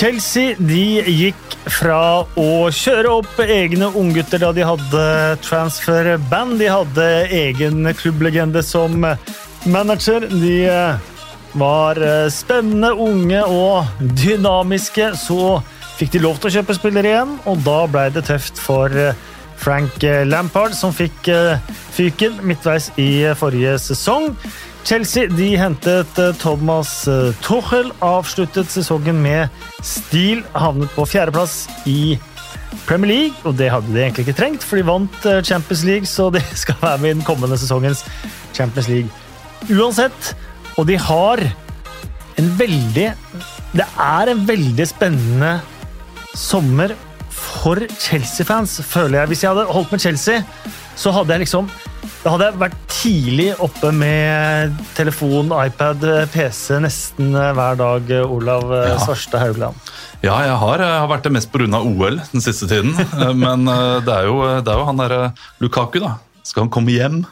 Chelsea de gikk fra å kjøre opp egne unggutter da de hadde transfer-band. De hadde egen klubblegende som manager. De var spennende, unge og dynamiske. Så fikk de lov til å kjøpe spillere igjen, og da ble det tøft for Frank Lampard, som fikk fyken midtveis i forrige sesong. Chelsea de hentet eh, Thomas eh, Tuchel, avsluttet sesongen med stil, havnet på fjerdeplass i Premier League, og det hadde de egentlig ikke trengt, for de vant eh, Champions League, så de skal være med i den kommende sesongens Champions League uansett. Og de har en veldig Det er en veldig spennende sommer for Chelsea-fans, føler jeg. Hvis jeg hadde holdt med Chelsea, så hadde jeg liksom da hadde jeg vært tidlig oppe med telefon, iPad, PC nesten hver dag, Olav ja. Svarstad Haugland. Ja, jeg har, jeg har vært det mest pga. OL den siste tiden. Men eh, det er jo, det er jo han derre Lukaku, da. Skal han komme hjem?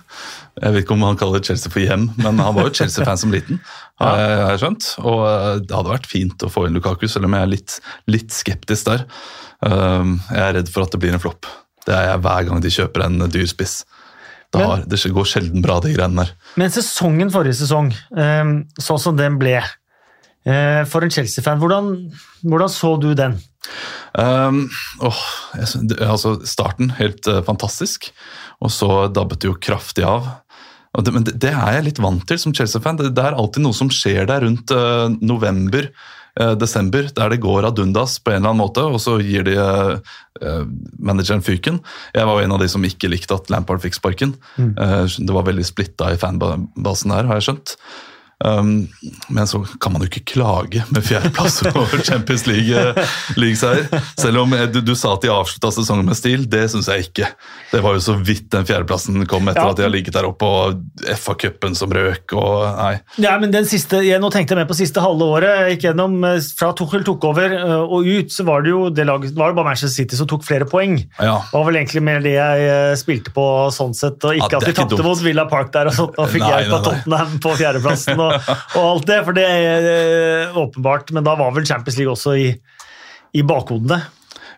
Jeg vet ikke om han kaller Chelsea for hjem, men han var jo Chelsea-fan som liten. har jeg skjønt. Og eh, det hadde vært fint å få inn Lukaku, selv om jeg er litt, litt skeptisk der. Eh, jeg er redd for at det blir en flopp. Det er jeg hver gang de kjøper en dyr spiss. Det, har, det, går sjelden bra, de greiene der. Men sesongen forrige sesong, sånn som den ble eh, For en Chelsea-fan, hvordan, hvordan, så du den? Um, oh, altså, starten helt uh, fantastisk, og så dabbet det jo kraftig av. Det, men det, det, er jeg litt vant til som Chelsea-fan. Det, det, er alltid noe som skjer der rundt uh, november. Eh, desember, der det går ad undas på en eller annen måte, og så gir de uh, manageren fyken. Jeg var jo en av de som ikke likte at Lampard fikk sparken. Mm. Det var veldig splitta i fanbasen her, har jeg skjønt. Um, men så kan man jo ikke klage med fjerdeplass over Champions League-seier. League Selv om du, du, sa at de avslutta sesongen med stil, det syns jeg ikke. Det var jo så vidt den fjerdeplassen kom etter ja. at de har ligget der oppe, og FA-cupen som røk og nei. Ja, men den siste, jeg, Nå tenkte jeg mer på siste halve året. Jeg gikk gjennom, eh, Fra Tuchel tok over og ut, så var det jo det laget, var det bare Manchester City som tok flere poeng. Ja. Det var vel egentlig mer det jeg spilte på sånn sett, og ikke ja, at vi tapte mot Villa Park der og sånt, og fikk hjelp av Tottenham på fjerdeplassen. og, alt det, for det er eh, åpenbart. Men da var vel Champions League også i, i bakhodene.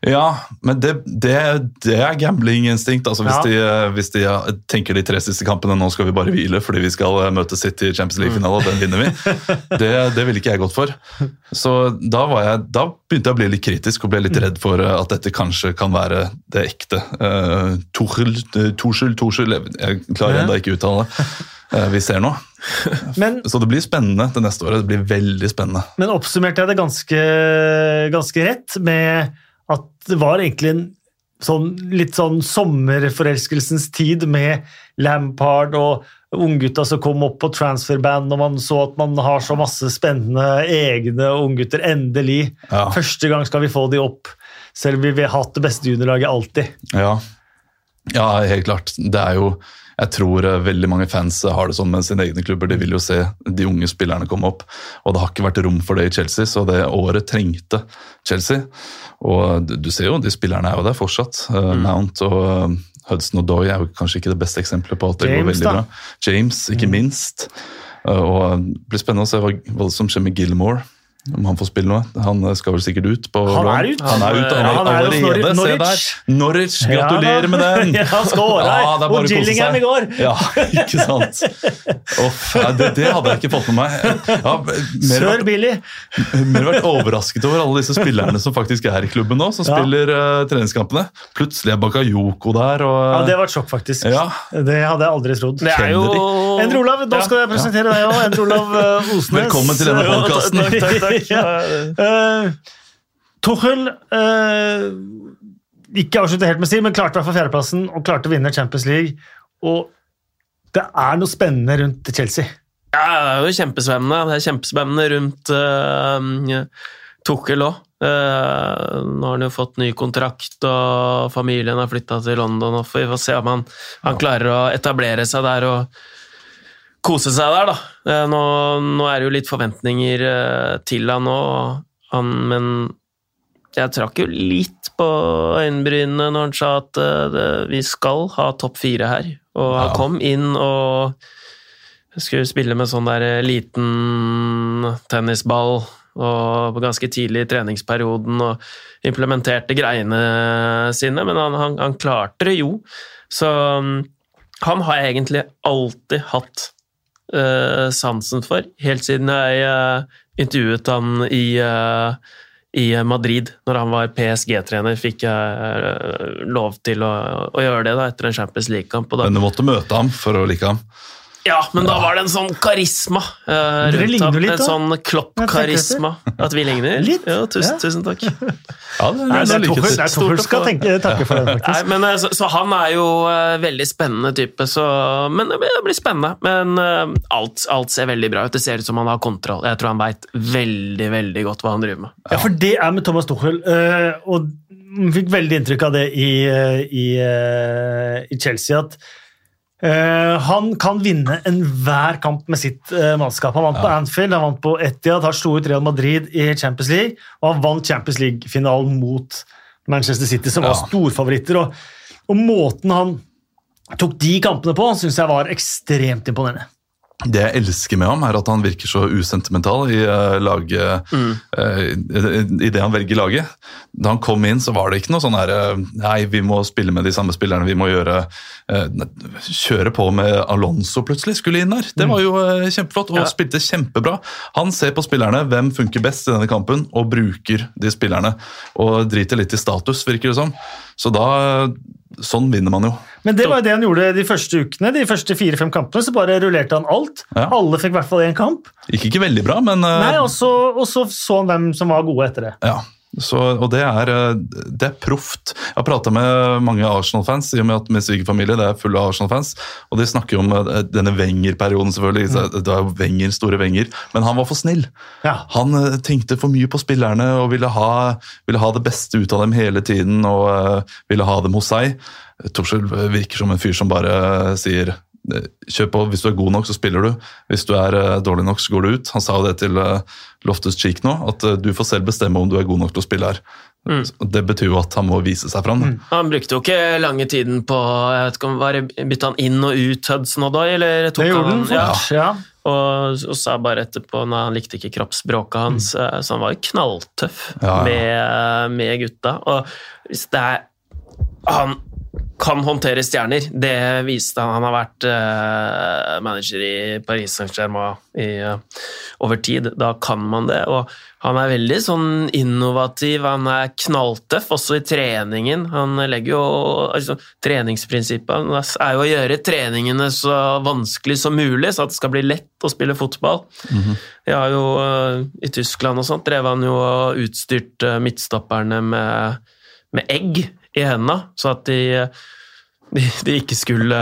Ja, men det, det, det er gamblinginstinkt. Altså hvis, ja. de, hvis de tenker de tre siste kampene nå skal vi bare hvile fordi vi skal eh, møte City i Champions League-finale, og den vinner vi. Det, det ville ikke jeg gått for. Så da, jeg, da, begynte jeg å bli litt kritisk og ble litt redd for eh, at dette kanskje kan være det ekte. Uh, Torskjell Tuchel Jeg klarer ennå ikke å uttale det. Uh, vi ser nå. Men, så det blir spennende det neste året. Det blir veldig spennende. Men oppsummerte jeg det ganske, ganske rett med at det var egentlig en sånn, litt sånn sommerforelskelsens tid med Lampard og unggutta som kom opp på transferband, og man så at man har så masse spennende egne unggutter. Endelig. Ja. Første gang skal vi få de opp, selv om vi har hatt det beste juniorlaget alltid. Ja. ja, helt klart. Det er jo jeg tror eh, veldig mange fans har det sånn med sine egne klubber. De vil jo se de unge spillerne komme opp. Og det har ikke vært rom for det i Chelsea, så det året trengte Chelsea. Og du ser jo, de spillerne er jo der fortsatt. Eh, mm. Mount og eh, Hudson og Doy er jo kanskje ikke det beste eksempelet på at det James, går veldig da. bra. James, ikke mm. minst. Og Det blir spennende å se hva, hva som skjer med Gilmore. Om han får spille noe. Han skal vel sikkert ut. på Han er ute! Han er ute ja, han er allerede. Se der! Norwich, gratulerer ja, med den! ja, skål, ja, det er bare og Gillingham i går! Ja, ikke sant? Oh, det, det, hadde jeg ikke fått med meg. Ja, Sør Billy! Mer vært overrasket over alle disse spillerne som faktisk er i klubben nå, som spiller uh, treningskampene. Plutselig er Bakayoko der. Og, ja, Det var et sjokk, faktisk. Det hadde jeg aldri trodd. Det er jo... Endre Olav, nå skal jeg presentere deg òg. Endre Olav Osnes. Velkommen til denne podkasten ja. Uh, Tuchel uh, ikke avsluttet helt med stil, men klarte i hvert fall fjerdeplassen og klarte å vinne Champions League. Og det er noe spennende rundt Chelsea. Ja, det er jo kjempespennende. Det er kjempespennende rundt uh, Tuchel òg. Uh, nå har han jo fått ny kontrakt, og familien har flytta til London. og Vi får se om han, han klarer å etablere seg der og kose seg der, da. Eh, nå, nå, er det jo litt forventninger eh, til han han, men jeg trakk jo litt på øyenbrynene når han sa at eh, det, vi skal ha topp fire her. Og han ja. kom inn og skulle spille med sånn der liten tennisball og ganske tidlig i treningsperioden og implementerte greiene sine, men han, han, han klarte det jo. Så um, han har jeg egentlig alltid hatt sansen for, helt siden jeg uh, intervjuet han i, uh, i Madrid, når han var PSG-trener, fikk jeg lov til å, å, gjøre det da, etter en Champions League-kamp. Men du måtte møte ham for å like ham? Ja, men da var det en sånn karisma uh, rundt ham. Litt, en sånn Klopp-karisma. At vi ligner? Litt? Ja, tusen, ja. tusen takk. Ja, det, Nei, det er Tuchel Tuchel skal tenke, takke for det, faktisk. Nei, men, eh, så, så, han er jo uh, veldig spennende type, så Men det blir spennende. Men uh, alt, alt, ser veldig bra ut. Det ser ut som han har kontroll. Jeg tror han veit veldig, veldig godt hva han driver med. Ja, for det er med Thomas Tuchel, og vi fikk veldig inntrykk av det i, i, i Chelsea, at Uh, han kan vinne enhver kamp med sitt uh, mannskap. Han vant ja. på Anfield, han vant på Etiad, har slo ut Real Madrid i Champions League, og han vant Champions League-finalen mot Manchester City, som ja. var storfavoritter. Og, og, måten han tok de kampene på, syns jeg var ekstremt imponerende. Det jeg elsker med ham, er at han virker så usentimental i, uh, laget, mm. uh, i det han velger laget. Da han kom inn, så var det ikke noe sånn her Nei, vi må spille med de samme spillerne. Vi må gjøre Kjøre på med Alonso plutselig skulle inn der. Det var jo kjempeflott og ja. spilte kjempebra. Han ser på spillerne, hvem funker best i denne kampen, og bruker de spillerne. Og driter litt i status, virker det som. Så da Sånn vinner man jo. Men det var jo det han gjorde de første ukene. De første fire-fem kampene så bare rullerte han alt. Ja. Alle fikk i hvert fall én kamp. Gikk ikke veldig bra, men uh... Nei, Og så så, så han hvem som var gode etter det. Ja, så, og det er, eh, det er proft. Jeg har prata med mange Arsenal-fans, i og med at min svigerfamilie er full av Arsenal-fans. Og de snakker jo om eh, denne Wenger-perioden, selvfølgelig. Mm. Det var Wenger, store Wenger. Men han var for snill. Ja. Han tenkte for mye på spillerne og ville ha, ville ha, det beste ut av dem hele tiden. Og ville ha dem hos seg. Torskjell virker som en fyr som bare sier Kjør på. Hvis du er god nok, så spiller du. Hvis du er uh, dårlig nok, så går du ut. Han sa jo det til uh, Loftus Cheek nå, at uh, du får selv bestemme om du er god nok til å spille her. Mm. Det betyr jo at han må vise seg fram. Mm. Han brukte jo ikke lange tiden på jeg vet ikke om var Bytta han inn og ut Hudson Odoi, eller tok det gjorde han? Ja. ja. Og, og, sa bare etterpå nei, han likte ikke kroppsspråket hans, mm. så han var jo knalltøff ja, ja. Med, med, gutta. Og hvis det er han kan håndtere stjerner. Det viste han. Han har vært uh, manager i Paris Saint-Germain uh, over tid. Da kan man det. Og han er veldig sånn innovativ, han er knalltøff, også i treningen. Han legger jo altså, Treningsprinsippet er jo å gjøre treningene så vanskelig som mulig, så at det skal bli lett å spille fotball. Mm -hmm. Har jo, uh, I Tyskland og sånt drev han jo og utstyrte midtstopperne med, med egg i hendene, så at de, de, de ikke skulle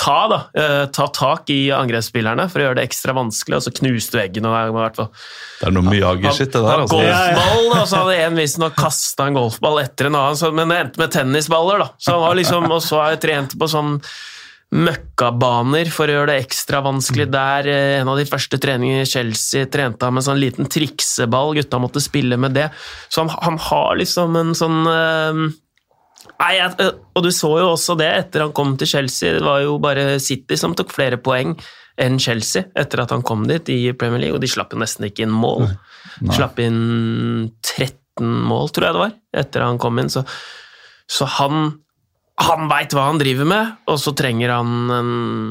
ta, da, eh, ta tak i angrepsspillerne for å gjøre det ekstra vanskelig, og så knuste du eggen. det er noe Miyagi-skitt, det der. Altså. Golfball, og så hadde en visstnok kasta en golfball etter en annen, men det endte med tennisballer. da. Så han var liksom, Og så har jeg trent på sånn møkkabaner for å gjøre det ekstra vanskelig mm. der. Eh, en av de første treningene i Chelsea trente han med sånn liten trikseball, gutta måtte spille med det. Så han, han har liksom en sånn Nei, jeg, og du så jo også det etter han kom til Chelsea. Det var jo bare City som tok flere poeng enn Chelsea etter at han kom dit i Premier League, og de slapp jo nesten ikke inn mål. Nei. Slapp inn 13 mål, tror jeg det var, etter han kom inn. Så, så han han veit hva han driver med, og så trenger han en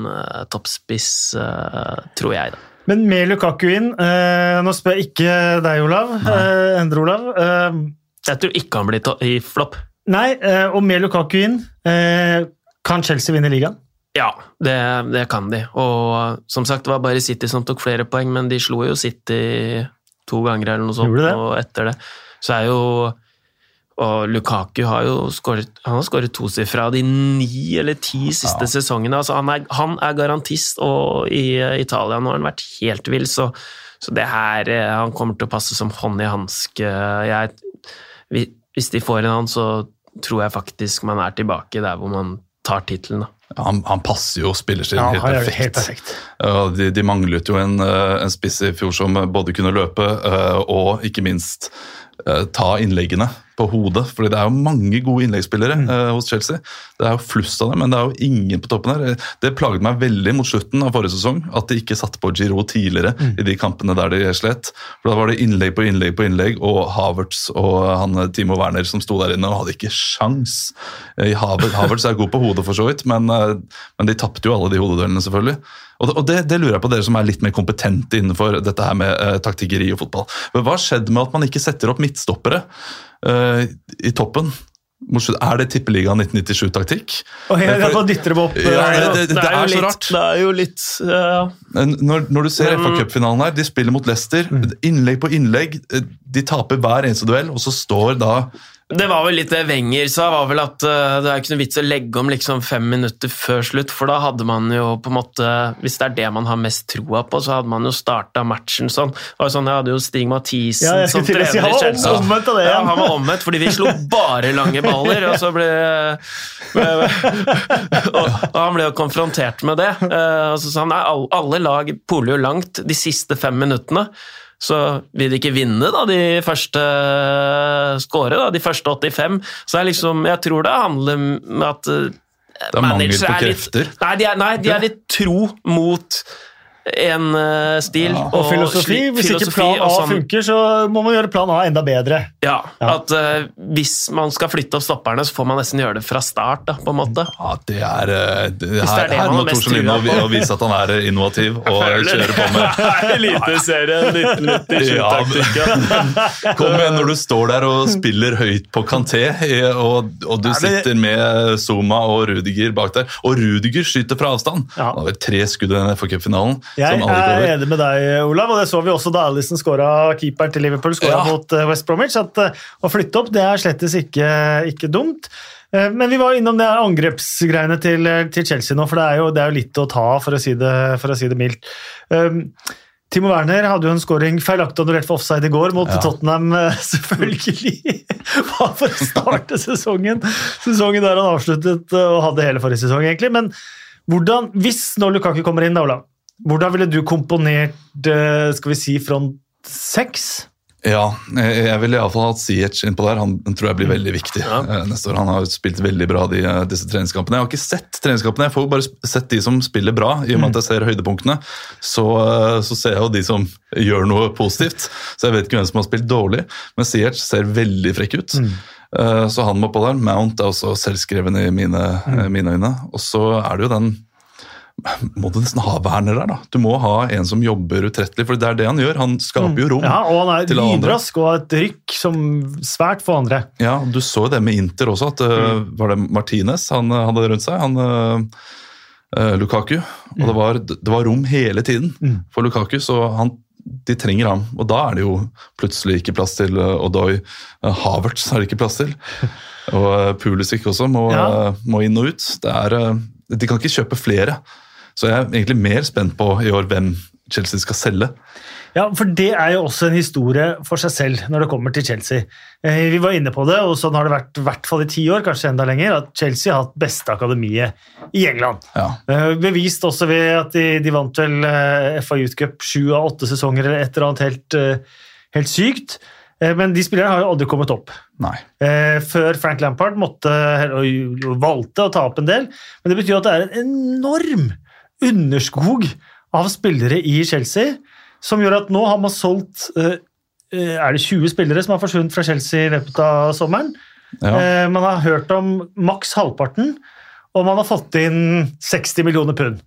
uh, toppspiss, uh, tror jeg, da. Men med Lukaku inn uh, Nå spør jeg ikke deg, Olav. Endre Olav. jeg tror ikke han blir i flopp. Nei, eh, og med Lukaku inn, eh, kan Chelsea vinne ligaen? Ja, det, det, kan de. Og som sagt, det var bare City som tok flere poeng, men de slo jo City to ganger eller noe sånt, og etter det så er jo og Lukaku har jo skåret, han tosifra de ni eller ti siste ja. sesongene. Altså han, er, han, er, garantist, og i Italia nå har han vært helt vill, så, så, det her eh, Han kommer til å passe som hånd i hanske. Hvis de får en annen, så tror jeg faktisk man er tilbake der hvor man tar tittelen. da. han, han, passer jo spillerstilen ja, helt, perfekt. helt perfekt. De, de, manglet jo en, eh, en, spiss i fjor som både kunne løpe eh, og ikke minst ta innleggene på hodet. fordi det er jo mange gode innleggsspillere Mm. eh, hos Chelsea. Det er jo flust av dem, men det er jo ingen på toppen her. Det plaget meg veldig mot slutten av forrige sesong at de ikke satte på Giro tidligere Mm. i de kampene der de slet. For Da var det innlegg på innlegg på innlegg, og Havertz og han eh, Timo Werner som sto der inne og hadde ikke sjans. Eh, Havertz, Havertz er god på hodet, for så vidt, men, eh, men de tapte jo alle de hodeduellene, selvfølgelig. Og, det, og det, det lurer jeg på dere som er litt mer kompetente innenfor dette her med uh, taktikkeri og fotball. Men Hva har skjedd med at man ikke setter opp midtstoppere uh, i toppen? Er det Tippeligaen 1997-taktikk? Og jeg, Eh, dytter dem opp. Ja, det, det- det er jo er så litt, rart. Det er jo litt ja. Når, når du ser Men- FA Cup-finalen her, de spiller mot Leicester. Mm. Innlegg på innlegg. eh, De taper hver eneste duell, og så står da Det var vel litt det Wenger sa, var vel at eh, det er ikke noe vits å legge om liksom fem minutter før slutt, for da hadde man jo på en måte Hvis det er det man har mest troa på, så hadde man jo starta matchen sånn. Det jo sånn, Jeg hadde jo Stig Mathisen Ja, som si, trener han i var Chelsea. omvendt av det Ja, ja, han var omvendt, fordi vi slo bare lange baller, og så ble og, og han ble jo konfrontert med det. Eh, og så sa han nei, alle lag poler jo langt de siste fem minuttene. Så vil de ikke vinne da, de første score, da, de første 85. Så er liksom, jeg tror det handler om at eh, Det er mangel på krefter? litt-. Nei, de er, nei, de er litt tro mot en eh, stil Ja. Og filosofi. sli- Hvis ikke plan A sånn- funker, så må man gjøre plan A enda bedre. Ja, Ja. at uh, hvis man skal flytte opp stopperne, så får man nesten gjøre det fra start, da, på en måte. Ja, det er, eh, det, det her, er det her man må trua vise at han er innovativ og kjøre på med Eliteserien 1997-taktikk. Kom igjen når du står der og spiller høyt på Kanté, og, og du Er sitter med Zuma og Rudiger bak der. Og Rudiger skyter fra avstand! Ja. Han har vel tre skudd i FA-cupfinalen. Jeg er enig med deg, Olav, og det så vi også da Alison skåra keeperen til Liverpool skåra Ja. mot eh, West Bromwich. At eh, å flytte opp det er slettes ikke, ikke dumt. Eh, Men vi var innom det angrepsgreiene til, til Chelsea nå, for det er, jo, det er jo litt å ta av, for å si det, for å si det mildt. Um, Timo Werner hadde jo en scoring feilaktig annullert for offside i går mot Ja. Tottenham, selvfølgelig. Bare for å starte sesongen. Sesongen der han avsluttet og hadde hele forrige sesong, egentlig. Men hvordan, hvis nå Lukaku kommer inn, da, Olav, hvordan ville du komponert eh, skal vi si, front seks? Ja, jeg jeg ville iallfall hatt Siech innpå der. Han tror jeg blir veldig viktig Ja. eh, neste år. Han har spilt veldig bra de, eh, disse treningskampene. Jeg har ikke sett treningskampene, jeg får bare sett de som spiller bra. I og med at jeg ser høydepunktene, så, eh, så ser jeg jo de som gjør noe positivt. Så jeg vet ikke hvem som har spilt dårlig, men Siech ser veldig frekk ut. Mm. Så han må på der. Mount er også selvskreven i mine, mm. mine øyne. Og så er det jo den må du nesten ha Werner der, da. Du må ha en som jobber utrettelig, for det er det han gjør. Han skaper jo rom. Ja, og han er lynrask og har et rykk som svært få andre. Ja, du så jo det med Inter også, at mm. var det Martinez han uh, hadde rundt seg? Han, uh, Lukaku. Og det var, det var rom hele tiden Mm. for Lukaku, så han, de trenger ham. Og da er det jo plutselig ikke plass til Odoi. Havertz er det ikke plass til. Og Pulisic også må, Ja. må inn og ut. Det er, de kan ikke kjøpe flere. Så jeg er egentlig mer spent på i år hvem Chelsea skal selge. Ja, for det er jo også en historie for seg selv når det kommer til Chelsea. Eh, Vi var inne på det, og sånn har det vært i hvert fall i ti år, kanskje enda lenger, at Chelsea har hatt beste akademiet i England. Ja. Eh, Bevist også ved at de, de vant vel eh, FA Youth Cup sju av åtte sesonger eller et eller annet helt, helt sykt. Men de spillerne har jo aldri kommet opp. Nei. Før Frank Lampard måtte, valgte å ta opp en del. Men det betyr at det er en enorm underskog av spillere i Chelsea, som gjør at nå har man solgt eh, eh, Er det 20 spillere som har forsvunnet fra Chelsea i løpet av sommeren? Ja. Eh, Man har hørt om maks halvparten, og man har fått inn 60 millioner pund.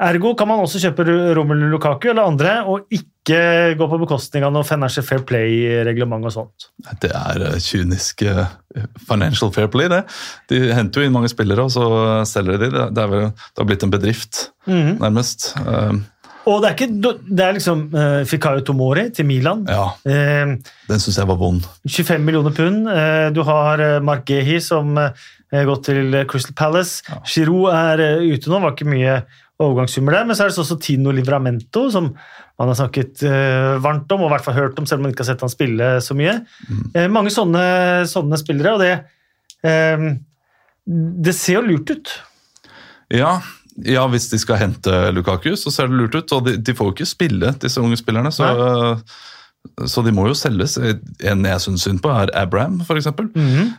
Ergo kan man også kjøpe Romelu Lukaku eller andre, og ikke gå på bekostning av noe Financial Fair Play-reglement og sånt. Det er eh, kynisk eh, financial fair play, det. De henter jo inn mange spillere, og så selger de de. Det, er vel, det har blitt en bedrift, Mhm. nærmest. Eh, Og det er, ikke, det er liksom uh, Fikayo Tomori til Milan. ja, uh, den syns jeg var vond. 25 millioner pund. Uh, du har uh, Mark Gehi som uh, gått til Crystal Palace. Ja. Giroud er ute nå, var ikke mye overgangssummer der. Men så er det også Tino Livramento, som man har snakket eh, varmt om, og i hvert fall hørt om, selv om man ikke har sett han spille så mye. Eh, mange sånne, sånne spillere, og det eh, Det ser jo lurt ut. Ja, ja, hvis de skal hente Lukaku, så ser det lurt ut. Og de, de får jo ikke spille, disse unge spillerne. Så, så de må jo selges. En jeg syns synd på, er Abraham, f.eks. Mhm.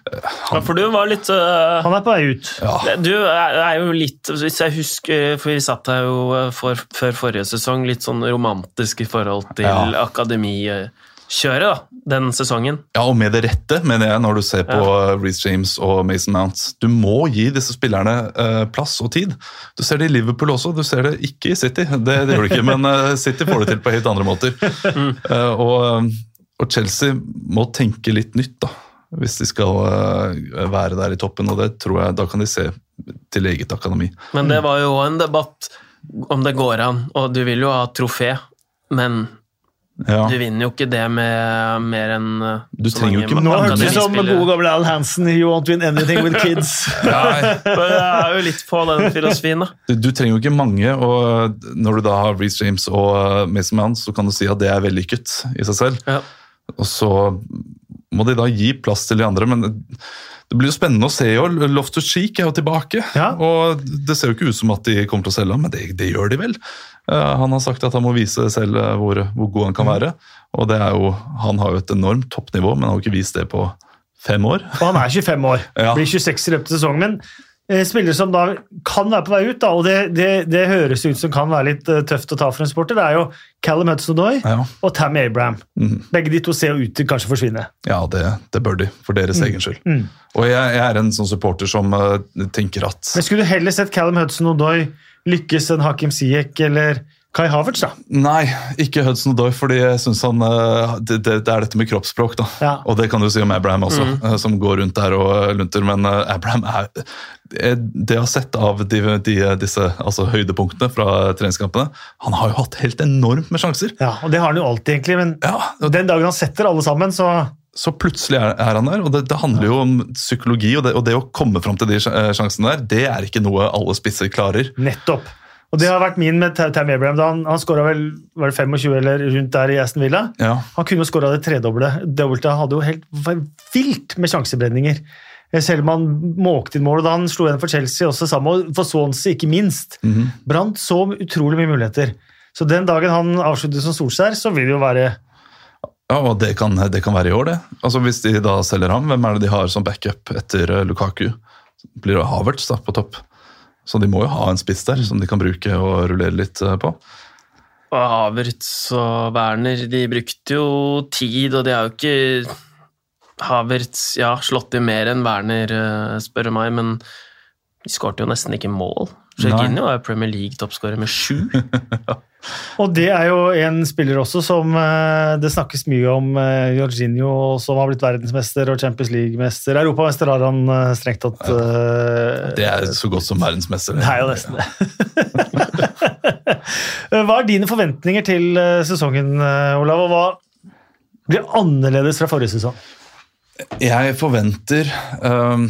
Ja, for du var litt uh, Han er på vei ut. Ja. Du er er jo litt, hvis jeg husker, for vi satt her jo øh, for, før forrige sesong, litt sånn romantisk i forhold til Ja. akademikjøret, da, den sesongen. Ja, og med det rette, mener jeg, når du ser på ja. Reece James og Mason Mount. Du må gi disse spillerne uh, plass og tid. Du ser det i Liverpool også, du ser det ikke i City. Det, det gjør du ikke, men uh, City får det til på helt andre måter. Uh, og, og Chelsea må tenke litt nytt, da. Hvis de skal være der i toppen, og det tror jeg, da kan de se til eget akademi. Men det var jo en debatt om det går an, og du vil jo ha trofé, men Ja. du vinner jo ikke det med mer enn øh, Du trenger jo ikke Nå hørtes det ut som gode gamle Al Hansen. You won't win anything with kids. Nei, Men Jeg er jo litt på den filosofien, da. Du, du trenger jo ikke mange, og når du da har Reece James og uh, Mason Mount, så kan du si at det er vellykket i seg selv. Ja. Og så må de da gi plass til de andre, men det blir jo spennende å se. Og Loftus Cheek er jo tilbake, Ja. og det ser jo ikke ut som at de kommer til å selge ham, men det, det gjør de vel. Uh, han har sagt at han må vise selv uh, hvor, hvor god han kan Mm. være, og det er jo, han har jo et enormt toppnivå, men har jo ikke vist det på fem år. Og han er 25 år. Ja. Blir 26 i løpet av sesongen. Men eh, spillere som da kan være på vei ut, da, og det, det, det høres ut som kan være litt eh, tøft å ta for en sporter, det er jo Callum Hudson-Odoi Ja, og Tammy Abraham. Mm. Begge de to ser ut til kanskje å forsvinne. ja det, det bør de, for deres egen skyld. Mm. Og jeg, jeg er en sånn supporter som uh, tenker at Men skulle du heller sett Callum Hudson-Odoi lykkes enn Hakim Siek eller Kai Havertz, da? Nei, ikke Hudson Doy, fordi jeg synes han uh, det, det, det er dette med kroppsspråk, da. Ja. Og det kan du si om Abraham også, mm. som går rundt der og uh, lunter. Men Abraham er det jeg har sett av de, de, disse altså høydepunktene fra treningskampene Han har jo hatt helt enormt med sjanser. Ja, og Det har han jo alltid, egentlig, men Ja, og den dagen han setter alle sammen, så Så plutselig er, er han der, og det, det handler jo om psykologi. Og det, og det å komme fram til de eh, sjansene der, det er ikke noe alle spisser klarer. nettopp. Og det har vært min med Tam Abraham. da Han, han skåra vel var det 25 eller rundt der i Aston Villa. Ja, Han kunne skåra det tredoble. Dobbelte hadde jo helt vilt med sjansebrenninger. Eh, Selv om han måkte inn målet da han slo igjen for Chelsea, også sammen, og for Swansea ikke minst. mhm. Brant så utrolig mye muligheter. Så den dagen han avslutter som Solskjær, så vil det jo være ja og det kan, det kan være i år, det. Altså Hvis de da selger ham, hvem er det de har som backup etter eh, Lukaku? Blir det Havertz da på topp? Så de må jo ha en spiss der som de kan bruke og rullere litt eh, på. Og Havertz og Werner de brukte jo tid, og de har jo ikke Havertz ja, slått i mer enn Werner, eh, spør du meg, men de skårte jo nesten ikke mål. Jorginho er Premier League-toppskårer med sju. Og det er jo en spiller også som eh, det snakkes mye om, eh, Jorginho, som har blitt verdensmester og Champions League-mester. Europamester har han eh, strengt tatt. eh, Det er så godt som verdensmester. Det er jo nesten det. Hva er dine forventninger til sesongen, Olav? Og hva blir annerledes fra forrige sesong? Jeg forventer um,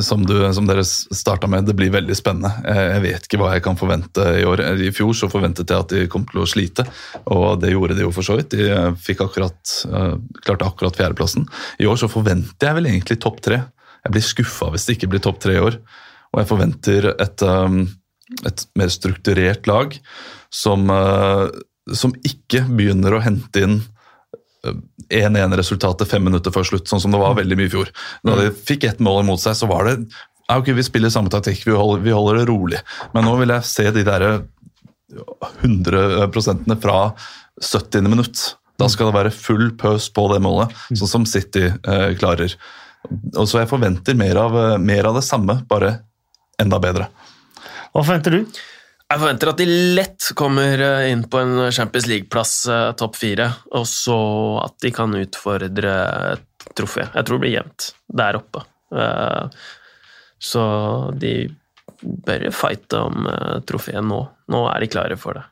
som, du, som dere starta med, det blir veldig spennende. Jeg vet ikke hva jeg kan forvente i år. I fjor så forventet jeg at de kom til å slite, og det gjorde de jo for så vidt. De eh, fikk akkurat, eh, klarte akkurat fjerdeplassen. I år så forventer jeg vel egentlig topp tre. Jeg blir skuffa hvis det ikke blir topp tre i år. Og jeg forventer et, ehm, et mer strukturert lag som, eh, som ikke begynner å hente inn 1-1-resultatet fem minutter før slutt, sånn som det var veldig mye i fjor. Når de fikk ett mål imot seg, så var det ja, ok, vi spiller samme taktikk, vi holder, vi holder det rolig. Men nå vil jeg se de der 100% fra 70. minutt. Da skal det være full pøs på det målet, sånn som City eh, klarer. Og Så jeg forventer mer av, eh, mer av det samme, bare enda bedre. Hva forventer du? Jeg forventer at de lett kommer eh, inn på en Champions League-plass, eh, topp fire, og så at de kan utfordre et trofé. Jeg tror det blir jevnt der oppe. Eh, Så de bør fighte om trofeet nå. Nå er de klare for det,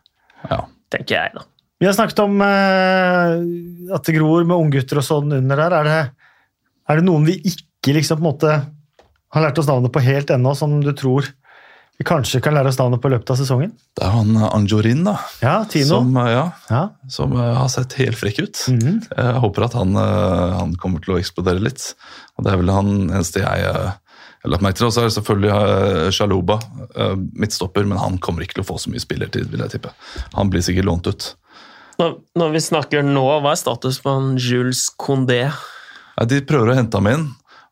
Ja. tenker jeg, da. Vi har snakket om at det gror med unggutter og sånn under der. Er det, er det noen vi ikke liksom på en måte har lært oss navnet på helt ennå, som du tror vi kanskje kan lære oss navnet på løpet av sesongen? Det er han eh, Anjorin, da. Ja, Tino. Som, eh, ja, Ja. som eh, har sett helt frekk ut. Mhm. Jeg håper at han, han kommer til å eksplodere litt. Og Det er vel han eneste jeg har lagt merke til. Og så er det selvfølgelig Sjaloba, midtstopper, men han kommer ikke til å få så mye spillertid, vil jeg tippe. Han blir sikkert lånt ut. Når, når vi snakker nå, hva er status på han Jules Condé? Ja, de prøver å hente ham inn,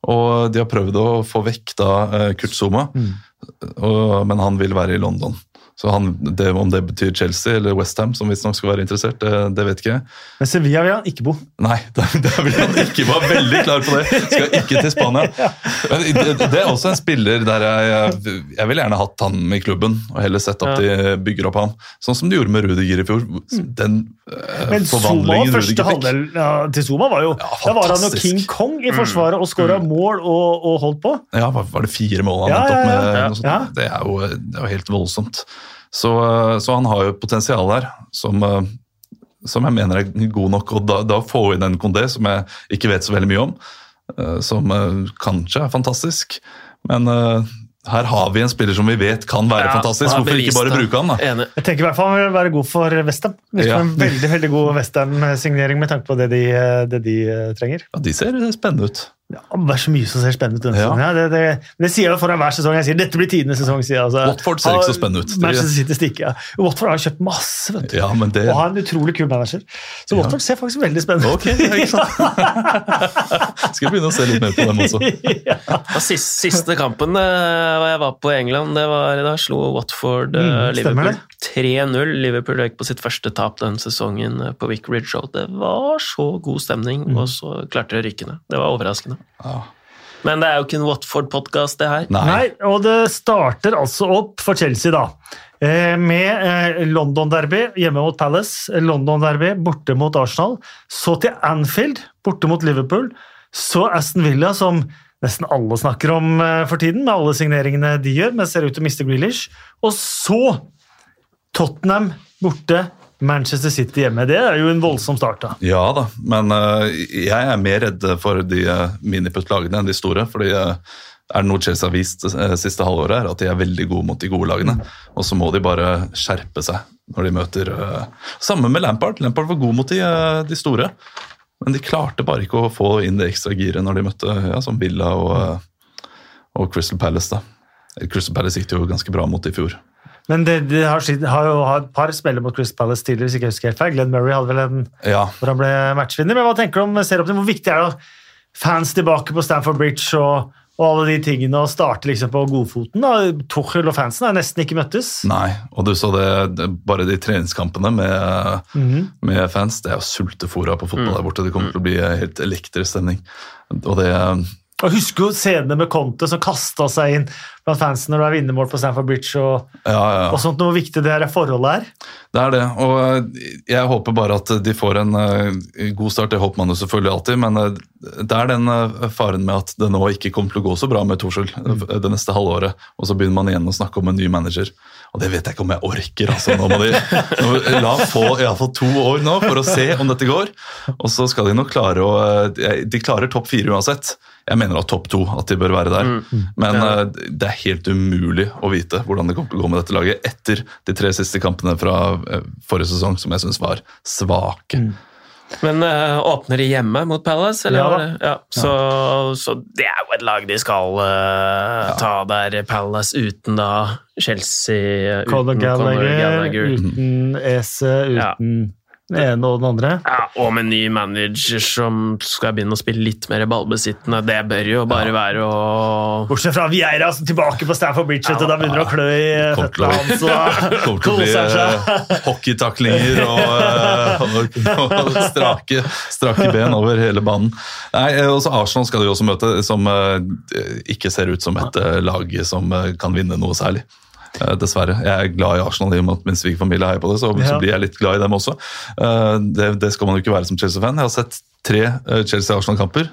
og de har prøvd å få vekk da eh, Kurt Zuma, og, men han vil være i London. Så han, det, Om det betyr Chelsea eller Westham, som visstnok skal være interessert, det, det vet ikke jeg. Men Sevilla vil han ikke bo. Nei, der, der vil han ikke være veldig klar på det. Skal ikke til Spania. Men det, det er også en spiller der jeg, jeg ville gjerne hatt han i klubben, og heller sett at de bygger opp han. Sånn som de gjorde med Rudiger i fjor. Den eh, Men Zuma, forvandlingen første Rudiger fikk. halvdel ja, til Zuma var jo Ja, Da var han jo. King Kong i forsvaret og skåra mål og, og holdt på. Ja, var det fire mål han Ja, endte opp med? ja. noe sånt? Ja. Det, er jo, det er jo helt voldsomt. Så, så han har jo et potensial der som, eh, som jeg mener er god nok. Og da, da få inn en Condé som jeg ikke vet så veldig mye om, eh, som eh, kanskje er fantastisk, men eh, her har vi en spiller som vi vet kan være Ja, fantastisk. Hvorfor ikke bare bruke han, da? Enig. Jeg tenker i hvert fall han vil være god for Westham. Ja. En veldig veldig god Westham-signering med tanke på det de, det de eh, trenger. Ja, de ser spennende ut. Ja, det er så mye som ser spennende ut. denne Ja. sesongen. Det, det, det sier jeg foran hver sesong. Jeg sier dette blir tidenes sesong. Sier jeg, altså. Watford ser ikke så spennende ut. Manchester City stikker, ja. Watford har kjøpt masse, vet du. Ja, men det Og har en utrolig kul manager. Så Ja. Watford ser faktisk veldig spennende ut. Ok, ja, ikke sant? Skal begynne å se litt mer på dem også. ja. Siste, siste kampen da jeg var på England, det var, da slo Watford eh, Mm, Liverpool 3-0. Liverpool gikk på sitt første tap den sesongen på på Ridge Road. Det var så god stemning, Mm. og så klarte de å rykke ned. Det var overraskende. Ja. Men det er jo ikke en Watford-podkast, det her. Nei. Nei, og det starter altså opp for Chelsea, da. Eh, Med eh, London-derby hjemme mot Palace, London-derby borte mot Arsenal. Så til Anfield, borte mot Liverpool. Så Aston Villa, som nesten alle snakker om eh, for tiden, med alle signeringene de gjør, men ser ut til å miste Grealish. Og så Tottenham borte, Manchester City hjemme. Det er jo en voldsom start, da. Ja da, men uh, jeg er mer redd for de uh, miniputt-lagene enn de store. fordi uh, er det noe Chelsea har vist uh, siste halvåret, er at de er veldig gode mot de gode lagene. Og så må de bare skjerpe seg når de møter Samme med Lampard. Lampard var god mot de, eh, de store. Men de klarte bare ikke å få inn det ekstra giret når de møtte ja, som Villa og, eh, og Crystal Palace. da. Crystal Palace gikk jo ganske bra mot i fjor. Men det, det har, skitt- har jo hatt et par spillere mot Chris Palace tidligere, hvis ikke jeg husker helt feil. Glenn Murray hadde vel en Ja, hvor han ble matchvinner. Men hva tenker du om ser opp til hvor viktig er det å fans tilbake på Stamford Bridge og, og alle de tingene, og starte liksom på godfoten? da? Tuchel og fansen har nesten ikke møttes. Nei, og du så det, det bare de treningskampene med, med fans. Det er jo sultefora på fotball der borte. Det kommer til å bli helt elektrisk stemning. Og det Og Husker jo scenene med Conte som kasta seg inn blant fansen når det er vinnermål på Stamford Bridge. og, Ja, ja. og sånt, Hvor viktig det her forholdet er. Det er det. Og eh, jeg håper bare at de får en eh, god start. Det håper man jo selvfølgelig alltid, men eh, det er den faren med at det nå ikke kommer til å gå så bra med Torskjell mm. det neste halvåret, og så begynner man igjen å snakke om en ny manager. Og det vet jeg ikke om jeg orker. altså. Nå må de nå, la få iallfall to år nå for å se om dette går. Og så skal de nok klare å eh, De klarer topp fire uansett. Jeg mener at topp to, at de bør være der. Men ja. det er helt umulig å vite hvordan det kommer til å gå med dette laget etter de tre siste kampene fra eh, forrige sesong, som jeg syns var svake. Men uh, åpner de hjemme mot Palace? Eller? Ja da. ja. Så, så det er jo et lag de skal eh, ta der, Palace, uten da Chelsea uten Conor Gallagher, Gallagher. uten Ese, Ja. Den ene og den andre. Ja, og med ny manager som skal begynne å spille litt mer ballbesittende. Det bør jo bare være å Bortsett fra Vieira som tilbake på Stanford Bridge. ja, du, Da begynner det å klø i føttene hans. kommer til å bli hockeytaklinger og, eh, og, og strake, strake ben over hele banen. Nei, eh, også Arsenal skal de også møte, som eh, ikke ser ut som et lag som kan vinne noe særlig. Eh, Dessverre. Jeg er glad i Arsenal, i og med at min svigerfamilie heier på det. Så, Ja. så blir jeg litt glad i dem også. Uh, Det, det skal man jo ikke være som Chelsea-fan. Jeg har sett tre eh, Chelsea-Arsenal-kamper.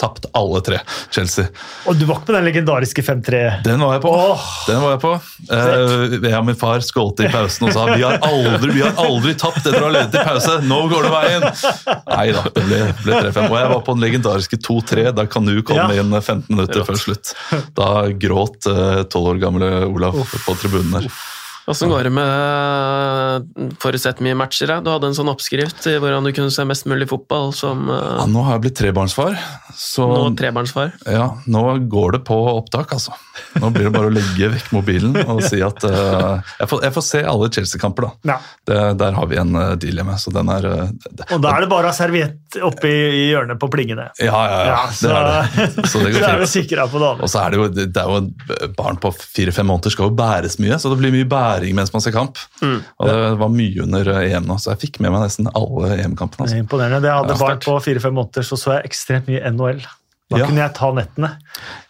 Tapt alle tre, Chelsea. Og du var ikke på den legendariske 5-3? Den var jeg på. Oh. Den var jeg på. Uh, jeg og min far skålte i pausen og sa vi har aldri, vi har aldri tapt etter å ha ledet i pause. Nå går det veien! Nei da, det ble, ble 3-5. Og jeg var på den legendariske 2-3, da Kanu kom Ja. inn 15 minutter før slutt. Da gråt eh, 12 år gamle Olaf på tribunen der. Åssen går det med forutsett mye matcher? Da? Du hadde en sånn oppskrift i hvordan du kunne se mest mulig fotball som Ja, uh, nå har jeg blitt trebarnsfar, så nå trebarnsfar. ja, nå går det på opptak, altså. Nå blir det bare å legge vekk mobilen og si at uh, jeg, får, jeg får se alle Chelsea-kamper, da. Ja. Det, der har vi en uh, deal hjemme, så den er det, Og da er det bare å ha serviett oppi i hjørnet på plingene. Ja, ja, ja. så, det er det. Så det så går er fint. sikra på det Og så er det jo, det er jo barn på fire-fem måneder skal jo bæres mye, så det blir mye bæring mens man ser kamp. Mm. Og det var mye under EM nå, så jeg fikk med meg nesten alle EM-kampene. Altså. Imponerende. Det jeg hadde Ja, barn på fire-fem måneder, så så jeg ekstremt mye NHL. Da Ja. kunne jeg ta nettene.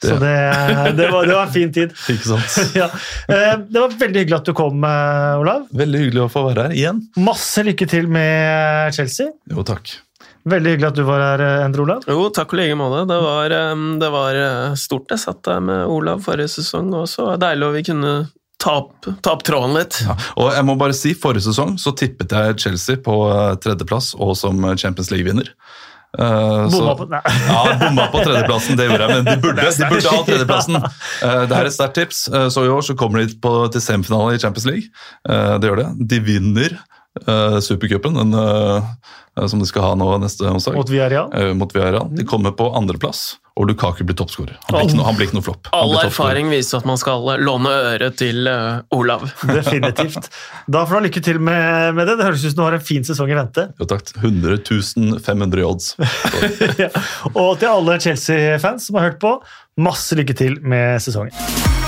Så det, Det- det, var, det var en fin tid. Ikke sant? Ja. Eh, Det var veldig hyggelig at du kom, eh, Olav. Veldig hyggelig å få være her igjen. Masse lykke til med Chelsea. Jo, takk. Veldig hyggelig at du var her, eh, Endre Olav. Jo, takk og like måte. Det var, det var stort. Jeg satt der med Olav forrige sesong, og så var det deilig å vi kunne ta opp, tråden litt. Ja. Og jeg må bare si, Forrige sesong så tippet jeg Chelsea på eh, tredjeplass og som Champions League-vinner. Eh, så- Bomma på Ja, bomma på tredjeplassen, det gjorde jeg, men de burde, de burde ha tredjeplassen. Uh, Det er et sterkt tips. Uh, Så i år så kommer de på, til semifinale i Champions League. Eh, Det gjør det. De vinner uh, supercupen, den, eh, som de skal ha nå neste onsdag. Mot Villarreal. Uh, mot Villarreal. De kommer på andreplass, og Lukaku blir toppskårer. Han, blir ikke noe- han noe flopp. All erfaring viser at man skal låne øret til uh, Olav. Definitivt. Da får du ha lykke til med, med det. Det høres ut som du har en fin sesong i vente. Jo takk. 100 500 odds. Ja. Og til alle Chelsea-fans som har hørt på, masse lykke til med sesongen.